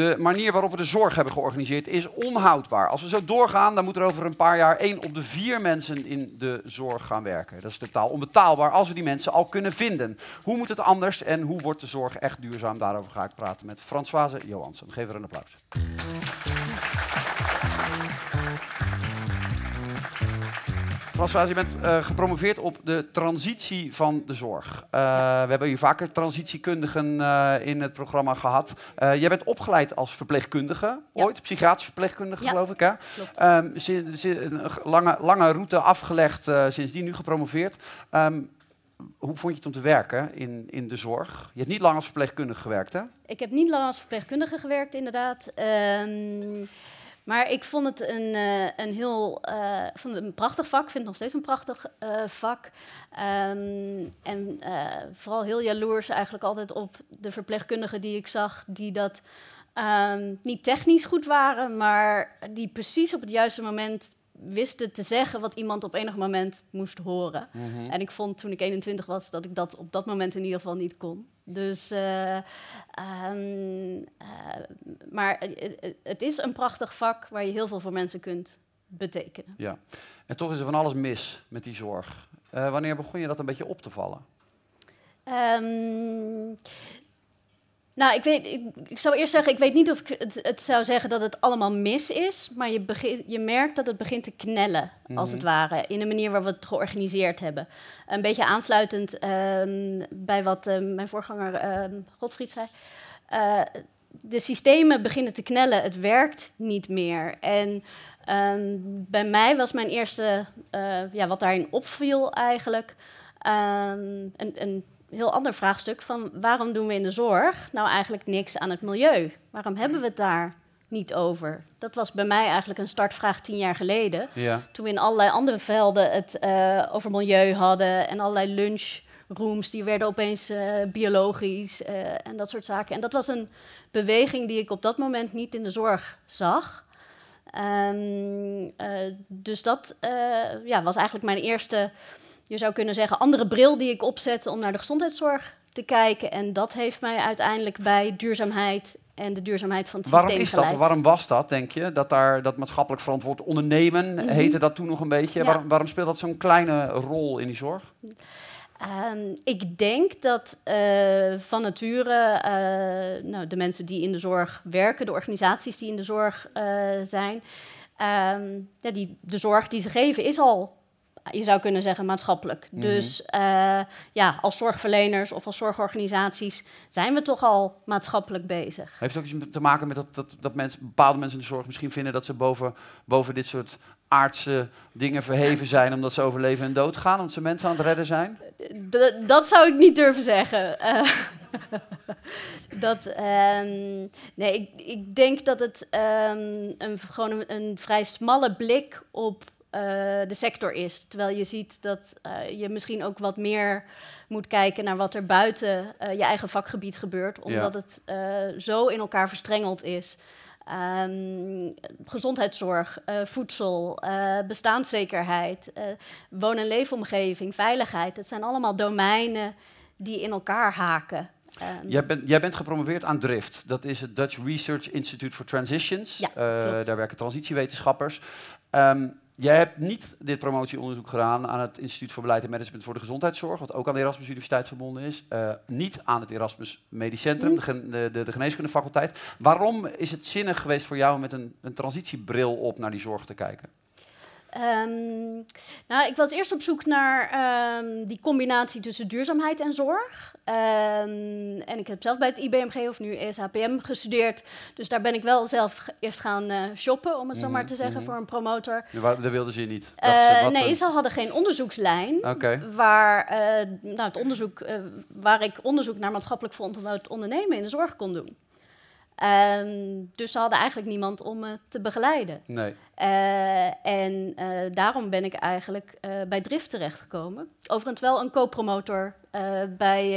De manier waarop we de zorg hebben georganiseerd is onhoudbaar. Als we zo doorgaan, dan moet er over een paar jaar één op de vier mensen in de zorg gaan werken. Dat is totaal onbetaalbaar als we die mensen al kunnen vinden. Hoe moet het anders en hoe wordt de zorg echt duurzaam? Daarover ga ik praten met Françoise Johansson. Geef er een applaus. François, je bent uh, gepromoveerd op de transitie van de zorg. Uh, ja. We hebben hier vaker transitiekundigen uh, in het programma gehad. jij bent opgeleid als verpleegkundige, ja. ooit, psychiatrisch verpleegkundige ja. geloof ik. Hè? Um, een lange, lange route afgelegd, sindsdien nu gepromoveerd. Um, hoe vond je het om te werken in, in de zorg? Je hebt niet lang als verpleegkundige gewerkt, hè? Ik heb niet lang als verpleegkundige gewerkt, inderdaad. Um, maar ik vond het een, uh, een heel uh, vond het een prachtig vak. Ik vind het nog steeds een prachtig uh, vak. Um, en vooral heel jaloers eigenlijk altijd op de verpleegkundigen die ik zag, die dat um, niet technisch goed waren, maar die precies op het juiste moment wisten te zeggen wat iemand op enig moment moest horen. Mm -hmm. En ik vond toen ik 21 was dat ik dat op dat moment in ieder geval niet kon. Dus, uh, um, uh, maar het, het is een prachtig vak waar je heel veel voor mensen kunt betekenen. Ja, en toch is er van alles mis met die zorg. Uh, wanneer begon je dat een beetje op te vallen? Um, nou, ik, weet, ik, ik, zou eerst zeggen, ik weet niet of ik het, het, zou zeggen dat het allemaal mis is, maar je, begin, je merkt dat het begint te knellen, mm -hmm. als het ware, in de manier waarop we het georganiseerd hebben. Een beetje aansluitend um, bij wat um, mijn voorganger um, Godfried zei. Uh, de systemen beginnen te knellen, het werkt niet meer. En bij mij was mijn eerste, uh, ja, wat daarin opviel eigenlijk, een, een heel ander vraagstuk van waarom doen we in de zorg nou eigenlijk niks aan het milieu? Waarom hebben we het daar niet over? Dat was bij mij eigenlijk een startvraag tien jaar geleden. Ja. Toen we in allerlei andere velden het uh, over milieu hadden en allerlei lunchrooms, die werden opeens uh, biologisch uh, en dat soort zaken. En dat was een beweging die ik op dat moment niet in de zorg zag. Um, dus dat ja, was eigenlijk mijn eerste je zou kunnen zeggen, andere bril die ik opzette om naar de gezondheidszorg te kijken. En dat heeft mij uiteindelijk bij duurzaamheid en de duurzaamheid van het waarom systeem is dat? geleid. Waarom was dat, denk je? Dat daar dat maatschappelijk verantwoord ondernemen, mm -hmm. heette dat toen nog een beetje. Ja. Waarom, waarom speelt dat zo'n kleine rol in die zorg? Um, ik denk dat uh, van nature uh, nou, de mensen die in de zorg werken, de organisaties die in de zorg uh, zijn, um, ja, die, de zorg die ze geven is al je zou kunnen zeggen maatschappelijk. Mm -hmm. Dus uh, ja, als zorgverleners of als zorgorganisaties zijn we toch al maatschappelijk bezig. Heeft het ook iets te maken met dat, dat, dat mensen, bepaalde mensen in de zorg misschien vinden dat ze boven, boven dit soort aardse dingen verheven zijn omdat ze over leven en dood gaan, omdat ze mensen aan het redden zijn? D dat zou ik niet durven zeggen. Uh, dat, um, nee, ik, ik denk dat het um, een, gewoon een, een vrij smalle blik op uh, de sector is. Terwijl je ziet dat uh, je misschien ook wat meer moet kijken naar wat er buiten uh, je eigen vakgebied gebeurt, omdat ja. het zo in elkaar verstrengeld is. Um, gezondheidszorg, voedsel, bestaanszekerheid, woon- en leefomgeving, veiligheid. Het zijn allemaal domeinen die in elkaar haken. Um, jij, bent, jij, bent, gepromoveerd aan DRIFT. Dat is het Dutch Research Institute for Transitions. Ja, daar werken transitiewetenschappers. Um, Jij hebt niet dit promotieonderzoek gedaan aan het Instituut voor Beleid en Management voor de Gezondheidszorg, wat ook aan de Erasmus Universiteit verbonden is. Uh, niet aan het Erasmus Medisch Centrum, de, de, de, de geneeskundefaculteit. Waarom is het zinnig geweest voor jou met een, een transitiebril op naar die zorg te kijken? Um, nou, ik was eerst op zoek naar um, die combinatie tussen duurzaamheid en zorg. Um, en ik heb zelf bij het IBMG of nu ESHPM gestudeerd. Dus daar ben ik wel zelf eerst gaan uh, shoppen, om het zo maar te zeggen, mm -hmm. voor een promotor. Dat wilden ze niet? Uh, ze, nee, ze hadden geen onderzoekslijn. Okay. Waar, uh, nou, het onderzoek, waar ik onderzoek naar maatschappelijk verantwoord ondernemen in de zorg kon doen. Um, dus ze hadden eigenlijk niemand om me te begeleiden. Nee. Uh, en uh, daarom ben ik eigenlijk uh, bij Drift terechtgekomen. Overigens wel een co-promotor bij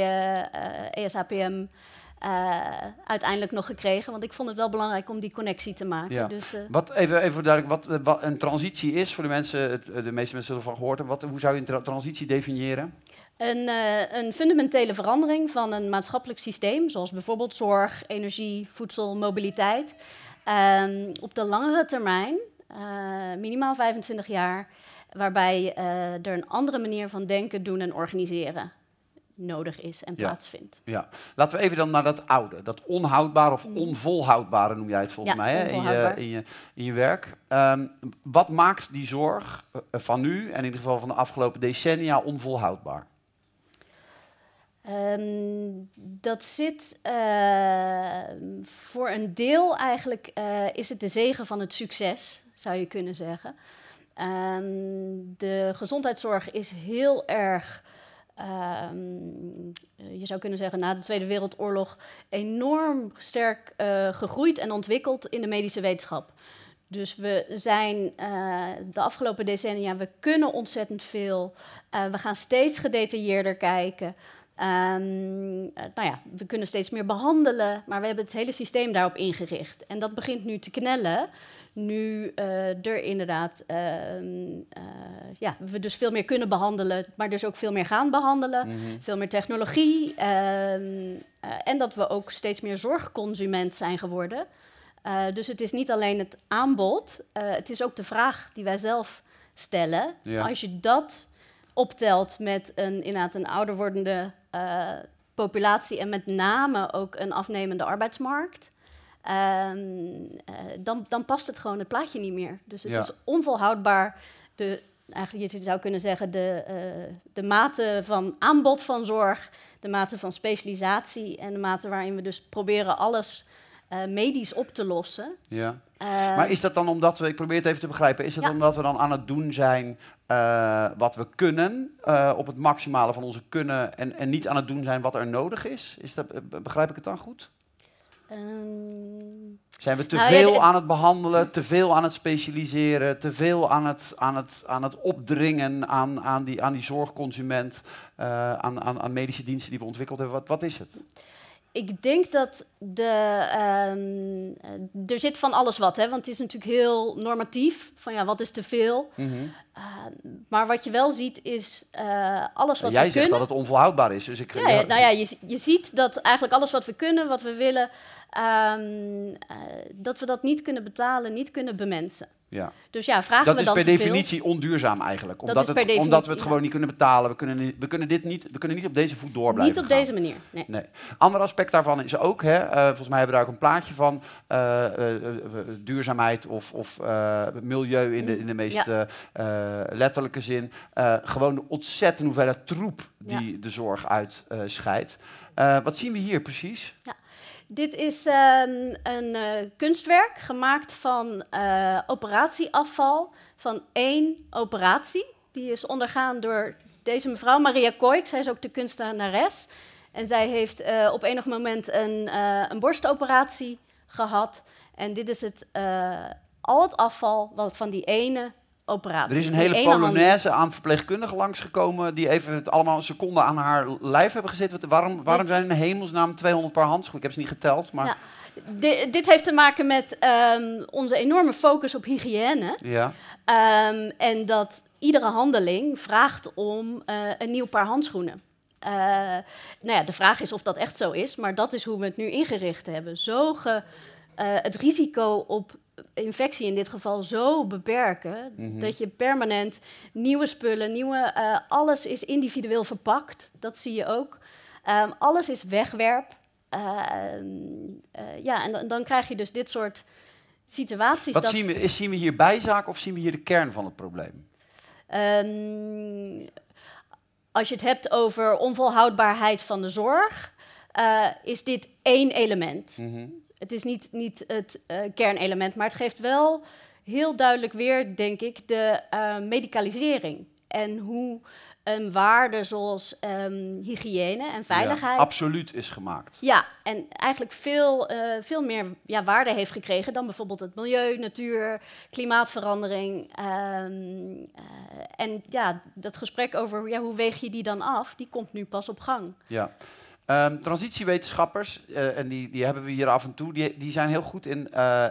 ESAPM uiteindelijk nog gekregen. Want ik vond het wel belangrijk om die connectie te maken. Ja. Dus, wat, even, even duidelijk, wat, wat, een transitie is voor de mensen, het, de meeste mensen zullen ervan gehoord hebben. Wat, hoe zou je een tra transitie definiëren? Een, een, fundamentele verandering van een maatschappelijk systeem, zoals bijvoorbeeld zorg, energie, voedsel, mobiliteit. Um, op de langere termijn, uh, minimaal 25 jaar, waarbij uh, er een andere manier van denken, doen en organiseren nodig is en plaatsvindt. Ja, laten we even dan naar dat oude, dat onhoudbare of mm. onvolhoudbare noem jij het volgens mij hè, in, je, in, je, in je werk. Um, wat maakt die zorg van nu en in ieder geval van de afgelopen decennia onvolhoudbaar? Um, dat zit uh, voor een deel eigenlijk, uh, is het de zegen van het succes, zou je kunnen zeggen. Um, de gezondheidszorg is heel erg, um, je zou kunnen zeggen, na de Tweede Wereldoorlog enorm sterk gegroeid en ontwikkeld in de medische wetenschap. Dus we zijn de afgelopen decennia, we kunnen ontzettend veel. We gaan steeds gedetailleerder kijken. Um, nou ja, we kunnen steeds meer behandelen, maar we hebben het hele systeem daarop ingericht. En dat begint nu te knellen. Nu uh, er inderdaad, uh, ja, we dus veel meer kunnen behandelen, maar dus ook veel meer gaan behandelen. Mm -hmm. Veel meer technologie. Ehm, en dat we ook steeds meer zorgconsument zijn geworden. dus het is niet alleen het aanbod, het is ook de vraag die wij zelf stellen. Ja. Als je dat optelt met een, inderdaad een ouder wordende populatie en met name ook een afnemende arbeidsmarkt. Um, uh, dan, dan past het gewoon het plaatje niet meer. Dus het ja. is onvolhoudbaar. De, eigenlijk, je zou kunnen zeggen, de, uh, de mate van aanbod van zorg, de mate van specialisatie en de mate waarin we dus proberen alles uh, medisch op te lossen. Ja. Uh, maar is dat dan omdat we, ik probeer het even te begrijpen, is het ja. omdat we dan aan het doen zijn uh, wat we kunnen, op het maximale van onze kunnen, en, en niet aan het doen zijn wat er nodig is? is dat, begrijp ik het dan goed? Um, zijn we te nou, veel ja, aan het behandelen, te veel aan het specialiseren, te veel aan het, aan het, aan het opdringen aan, aan, die, aan die zorgconsument, aan, aan, aan medische diensten die we ontwikkeld hebben? Wat, wat is het? Ik denk dat de, um, er zit van alles wat, hè, want het is natuurlijk heel normatief, van ja, wat is te veel. Mm -hmm. uh, maar wat je wel ziet is uh, alles wat Jij we zegt kunnen... dat het onvolhoudbaar is. Dus ik, ja, ja, nou ja, je, je ziet dat eigenlijk alles wat we kunnen, wat we willen, um, uh, dat we dat niet kunnen betalen, niet kunnen bemensen. Ja. Dus ja, vragen dat we dan Dat is per definitie onduurzaam eigenlijk. Omdat, het, omdat we het ja. gewoon niet kunnen betalen. We kunnen, niet, we, kunnen dit niet, we kunnen niet op deze voet door blijven Niet op gaan. deze manier, nee. nee. Ander aspect daarvan is ook, hè, uh, volgens mij hebben we daar ook een plaatje van, uh, uh, duurzaamheid of, of milieu in de, in de meest ja. letterlijke zin. gewoon de ontzettende hoeveelheid troep die ja. de zorg uitscheidt. wat zien we hier precies? Ja. Dit is um, een uh, kunstwerk gemaakt van uh, operatieafval van één operatie. Die is ondergaan door deze mevrouw, Maria Koik. Zij is ook de kunstenares. En zij heeft uh, op enig moment een, een borstoperatie gehad. En dit is het, al het afval van die ene operatie. Er is een hele polonaise aan verpleegkundigen langsgekomen... die even het allemaal een seconde aan haar lijf hebben gezet. Waarom, waarom zijn in hemelsnaam 200 paar handschoenen? Ik heb ze niet geteld, maar... Ja. D dit heeft te maken met um, onze enorme focus op hygiëne. Ja. Um, en dat iedere handeling vraagt om uh, een nieuw paar handschoenen. Uh, nou ja, de vraag is of dat echt zo is, maar dat is hoe we het nu ingericht hebben. Zo ge, uh, het risico op infectie in dit geval zo beperken mm -hmm. dat je permanent nieuwe spullen, nieuwe, uh, alles is individueel verpakt. Dat zie je ook. Um, alles is wegwerp. Uh, uh, ja, en, dan krijg je dus dit soort situaties. Wat dat... zien, we, is, zien we hier bijzaak of zien we hier de kern van het probleem? Um, als je het hebt over onvolhoudbaarheid van de zorg, is dit één element. Mm -hmm. Het is niet, niet het uh, kernelement, maar het geeft wel heel duidelijk weer, denk ik, de uh, medicalisering. En hoe een waarde zoals um, hygiëne en veiligheid. Ja, absoluut is gemaakt. Ja, en eigenlijk veel, uh, veel meer ja, waarde heeft gekregen dan bijvoorbeeld het milieu, natuur, klimaatverandering. Um, en ja, dat gesprek over ja, hoe weeg je die dan af, die komt nu pas op gang. Ja. Ehm, transitiewetenschappers, eh, en die, die hebben we hier af en toe, die, die zijn heel goed in eh, eh,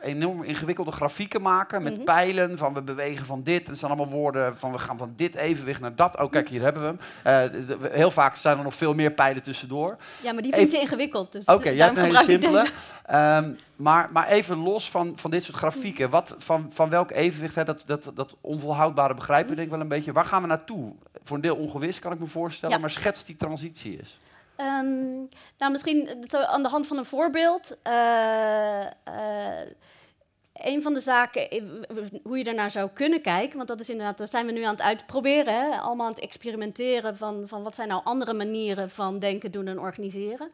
enorm ingewikkelde grafieken maken met Mhm. pijlen van we bewegen van dit. En er staan allemaal woorden van we gaan van dit evenwicht naar dat. Oh kijk, hier hebben we hem. De- de- heel vaak zijn er nog veel meer pijlen tussendoor. Ja, maar die vind Even- je ingewikkeld. Dus Oké, jij daarom hebt een hele simpele. Ehm, maar, maar even los van, van dit soort grafieken. Wat, van, van welk evenwicht, hè, dat, dat, dat onvolhoudbare begrijpen denk ik wel een beetje. Waar gaan we naartoe? Voor een deel ongewis kan ik me voorstellen, Ja. maar schets die transitie is. Ehm, nou, misschien eh, aan de hand van een voorbeeld. Eh, eh, een van de zaken, hoe je daarnaar zou kunnen kijken, want dat is inderdaad, dat zijn we nu aan het uitproberen, hè? allemaal aan het experimenteren van, van wat zijn nou andere manieren van denken, doen en organiseren.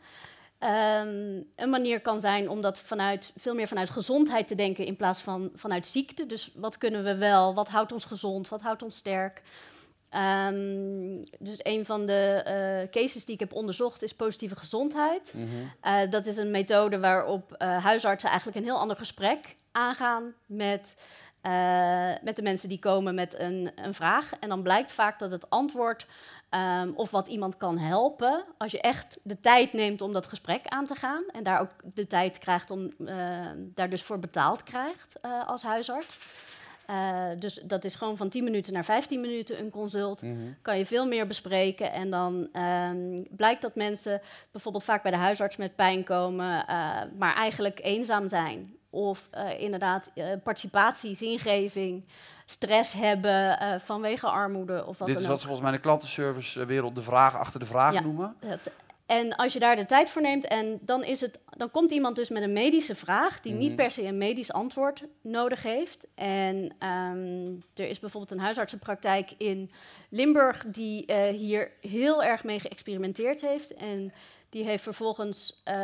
Ehm, een manier kan zijn om dat vanuit, veel meer vanuit gezondheid te denken in plaats van vanuit ziekte. Dus wat kunnen we wel, wat houdt ons gezond, wat houdt ons sterk. Ehm, dus een van de eh, cases die ik heb onderzocht is positieve gezondheid. Eh, dat is een methode waarop eh, huisartsen eigenlijk een heel ander gesprek aangaan met, met de mensen die komen met een, een vraag. En dan blijkt vaak dat het antwoord ehm, of wat iemand kan helpen, als je echt de tijd neemt om dat gesprek aan te gaan en daar ook de tijd krijgt om daar dus voor betaald krijgt als huisarts. Eh, dus dat is gewoon van 10 minuten naar 15 minuten een consult kan je veel meer bespreken. En dan ehm, blijkt dat mensen bijvoorbeeld vaak bij de huisarts met pijn komen, eh, maar eigenlijk eenzaam zijn. Of eh, inderdaad participatie, zingeving, stress hebben vanwege armoede of wat Dit dan is ook. wat ze volgens mij in de klantenservice wereld de vraag achter de vraag Ja. noemen. En als je daar de tijd voor neemt en dan, is het, dan komt iemand dus met een medische vraag die Mhm. niet per se een medisch antwoord nodig heeft. En ehm, er is bijvoorbeeld een huisartsenpraktijk in Limburg die eh, hier heel erg mee geëxperimenteerd heeft. En die heeft vervolgens eh,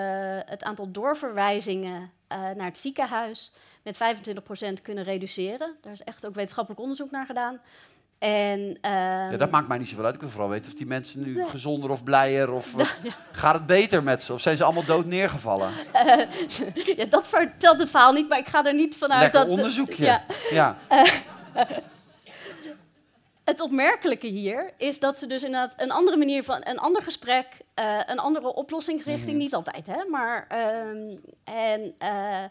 het aantal doorverwijzingen eh, naar het ziekenhuis met 25% kunnen reduceren. Daar is echt ook wetenschappelijk onderzoek naar gedaan. En, Ja, ehm, dat maakt mij niet zoveel uit. Ik wil vooral weten of die mensen nu Nee. gezonder of blijer of eh, gaat het beter met ze? Of zijn ze allemaal dood neergevallen? ja, dat vertelt het verhaal niet, maar ik ga er niet vanuit Lekker dat... onderzoekje. Ja, ja. het opmerkelijke hier is dat ze dus inderdaad een andere manier van... een ander gesprek, eh, een andere oplossingsrichting, Mhm. niet altijd, hè, maar... ehm, en eh,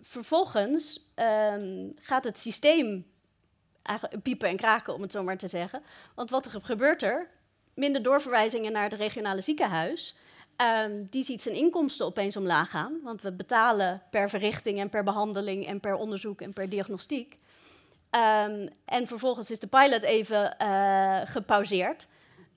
vervolgens ehm, gaat het systeem eigenlijk piepen en kraken, om het zo maar te zeggen. Want wat er gebeurt er? Minder doorverwijzingen naar het regionale ziekenhuis. Ehm, die ziet zijn inkomsten opeens omlaag gaan. Want we betalen per verrichting en per behandeling en per onderzoek en per diagnostiek. Ehm, en vervolgens is de pilot even eh, gepauzeerd.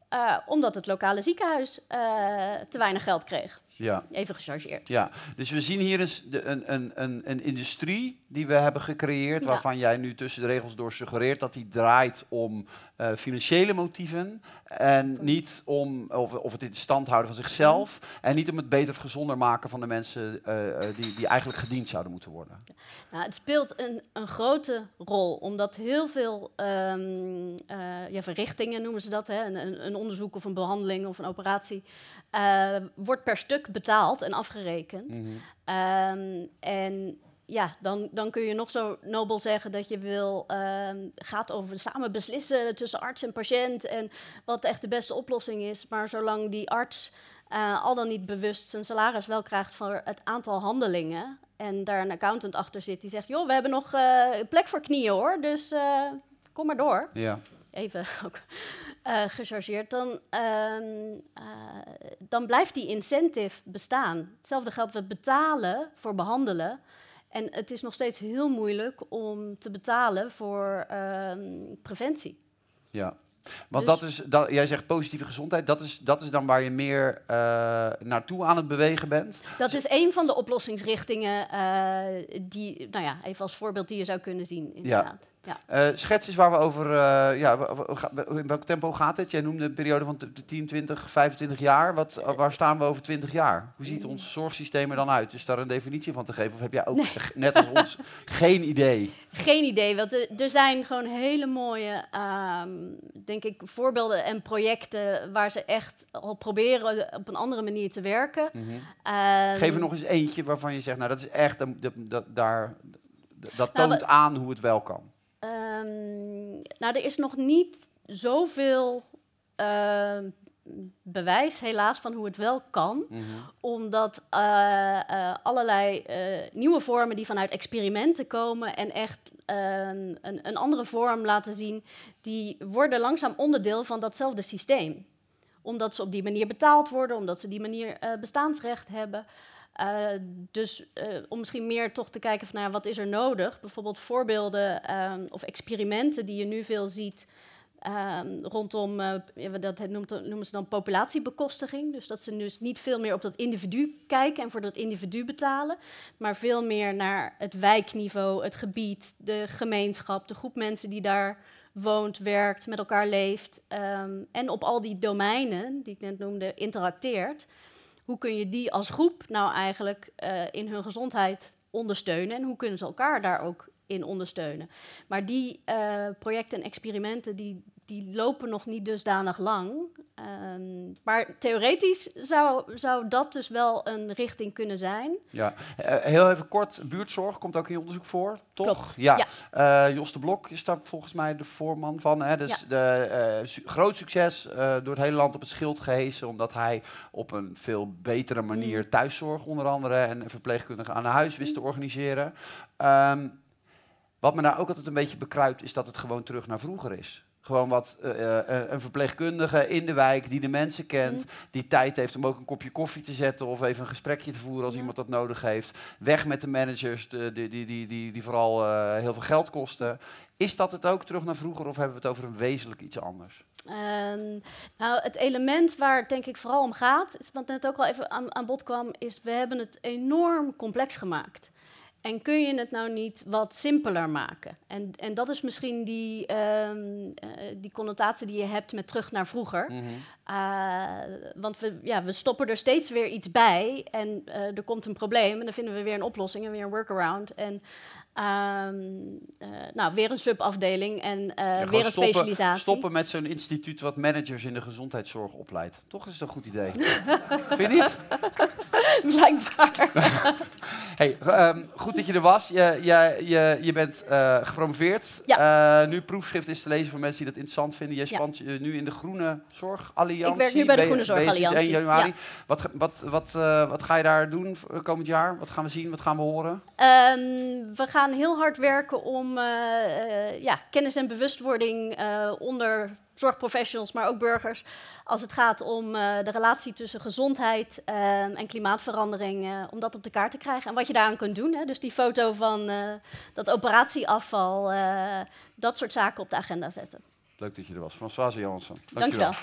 eh, omdat het lokale ziekenhuis eh, te weinig geld kreeg. ja. Even gechargeerd. Ja, dus we zien hier eens de, een, een, een, een industrie die we hebben gecreëerd, Ja. waarvan jij nu tussen de regels door suggereert dat die draait om eh, financiële motieven en niet om of, of het in stand houden van zichzelf en niet om het beter of gezonder maken van de mensen eh, eh, die, die eigenlijk gediend zouden moeten worden. Nou, het speelt een, een grote rol, omdat heel veel eh, ja, verrichtingen noemen ze dat, hè, een, een, onderzoek of een behandeling of een operatie, wordt per stuk betaald en afgerekend. Mhm. Ehm, en ja, dan, dan kun je nog zo nobel zeggen dat je wil, ehm, gaat over samen beslissen tussen arts en patiënt en wat echt de beste oplossing is. Maar zolang die arts eh, al dan niet bewust zijn salaris wel krijgt voor het aantal handelingen en daar een accountant achter zit die zegt, joh, we hebben nog eh, plek voor knieën hoor, dus eh, kom maar door Ja. even ook gechargeerd, dan, ehm, eh, dan blijft die incentive bestaan. Hetzelfde geldt, we betalen voor behandelen. En het is nog steeds heel moeilijk om te betalen voor ehm, preventie. Ja. Want Dus- dat is, dat, jij zegt positieve gezondheid, dat is, dat is dan waar je meer eh, naartoe aan het bewegen bent. Dat is een van de oplossingsrichtingen eh, die, nou ja, even als voorbeeld die je zou kunnen zien, inderdaad. Ja. Eh, schets eens waar we over, eh, ja, in welk tempo gaat het? Jij noemde een periode van t- t- 10, 20, 25 jaar. Wat, eh, waar staan we over 20 jaar? Hoe ziet ons zorgsysteem er dan uit? Is daar een definitie van te geven? Of heb jij ook, net als ons, geen idee? Geen idee, want er, zijn gewoon hele mooie, ehm, denk ik, voorbeelden en projecten waar ze echt al proberen op een andere manier te werken. Ehm, Geef er nog eens eentje waarvan je zegt, nou dat is echt, dat, dat, dat- daar, dat Nou, toont we- aan hoe het wel kan. Ehm, nou, er is nog niet zoveel ehm, bewijs helaas van hoe het wel kan. Mhm. Omdat eh, eh, allerlei eh, nieuwe vormen die vanuit experimenten komen en echt een, een, een andere vorm laten zien, die worden langzaam onderdeel van datzelfde systeem. Omdat ze op die manier betaald worden, omdat ze die manier bestaansrecht hebben. Uh, dus uh, om misschien meer toch te kijken van nou, wat is er nodig. Bijvoorbeeld voorbeelden um, of experimenten die je nu veel ziet um, rondom, uh, dat noemt, noemen ze dan populatiebekostiging. Dus dat ze dus niet veel meer op dat individu kijken en voor dat individu betalen, maar veel meer naar het wijkniveau, het gebied, de gemeenschap, de groep mensen die daar woont, werkt, met elkaar leeft um, en op al die domeinen die ik net noemde interacteert hoe kun je die als groep nou eigenlijk uh, in hun gezondheid ondersteunen en hoe kunnen ze elkaar daar ook in ondersteunen. Maar die uh, projecten en experimenten die, die lopen nog niet dusdanig lang. Um, maar theoretisch zou, zou dat dus wel een richting kunnen zijn. Ja, uh, heel even kort, buurtzorg komt ook in je onderzoek voor, toch? Klopt. Ja. ja. Uh, Jos de Blok is daar volgens mij de voorman van. Hè? Dus ja. de, su groot succes door het hele land op het schild gehesen, omdat hij op een veel betere manier mm. thuiszorg onder andere en verpleegkundigen aan huis wist te organiseren. Um, wat me nou ook altijd een beetje bekruipt, is dat het gewoon terug naar vroeger is. Gewoon wat uh, uh, een verpleegkundige in de wijk die de mensen kent, mm. die tijd heeft om ook een kopje koffie te zetten of even een gesprekje te voeren als ja. iemand dat nodig heeft. Weg met de managers de, die, die, die, die, die vooral uh, heel veel geld kosten. Is dat het ook terug naar vroeger of hebben we het over een wezenlijk iets anders? Um, nou, het element waar het denk ik vooral om gaat, wat net ook al even aan, aan bod kwam, is we hebben het enorm complex gemaakt. En kun je het nou niet wat simpeler maken? En, en dat is misschien die, um, uh, die connotatie die je hebt met terug naar vroeger. -hmm. Uh, want we, ja, we stoppen er steeds weer iets bij en uh, er komt een probleem en dan vinden we weer een oplossing en weer een workaround. En Um, uh, nou, weer een subafdeling en ja, weer een stoppen, specialisatie. Stoppen met zo'n instituut wat managers in de gezondheidszorg opleidt. Toch is het een goed idee. Vind je niet? Blijkbaar. hey, um, goed dat je er was. Je, je, je, je bent gepromoveerd. Ja. nu proefschrift is te lezen voor mensen die dat interessant vinden. Je spant ja. nu in de Groene Ik werk nu bij de Groene Zorgalliantie. 1 januari. Ja. Wat, wat, wat, wat ga je daar doen komend jaar? Wat gaan we zien? Wat gaan we horen? Um, we gaan heel hard werken om uh, uh, ja, kennis en bewustwording onder zorgprofessionals, maar ook burgers, als het gaat om de relatie tussen gezondheid en klimaatverandering, om dat op de kaart te krijgen en wat je daaraan kunt doen. Hè. Dus die foto van dat operatieafval, dat soort zaken op de agenda zetten. Leuk dat je er was. Françoise Johansson. Dank je wel.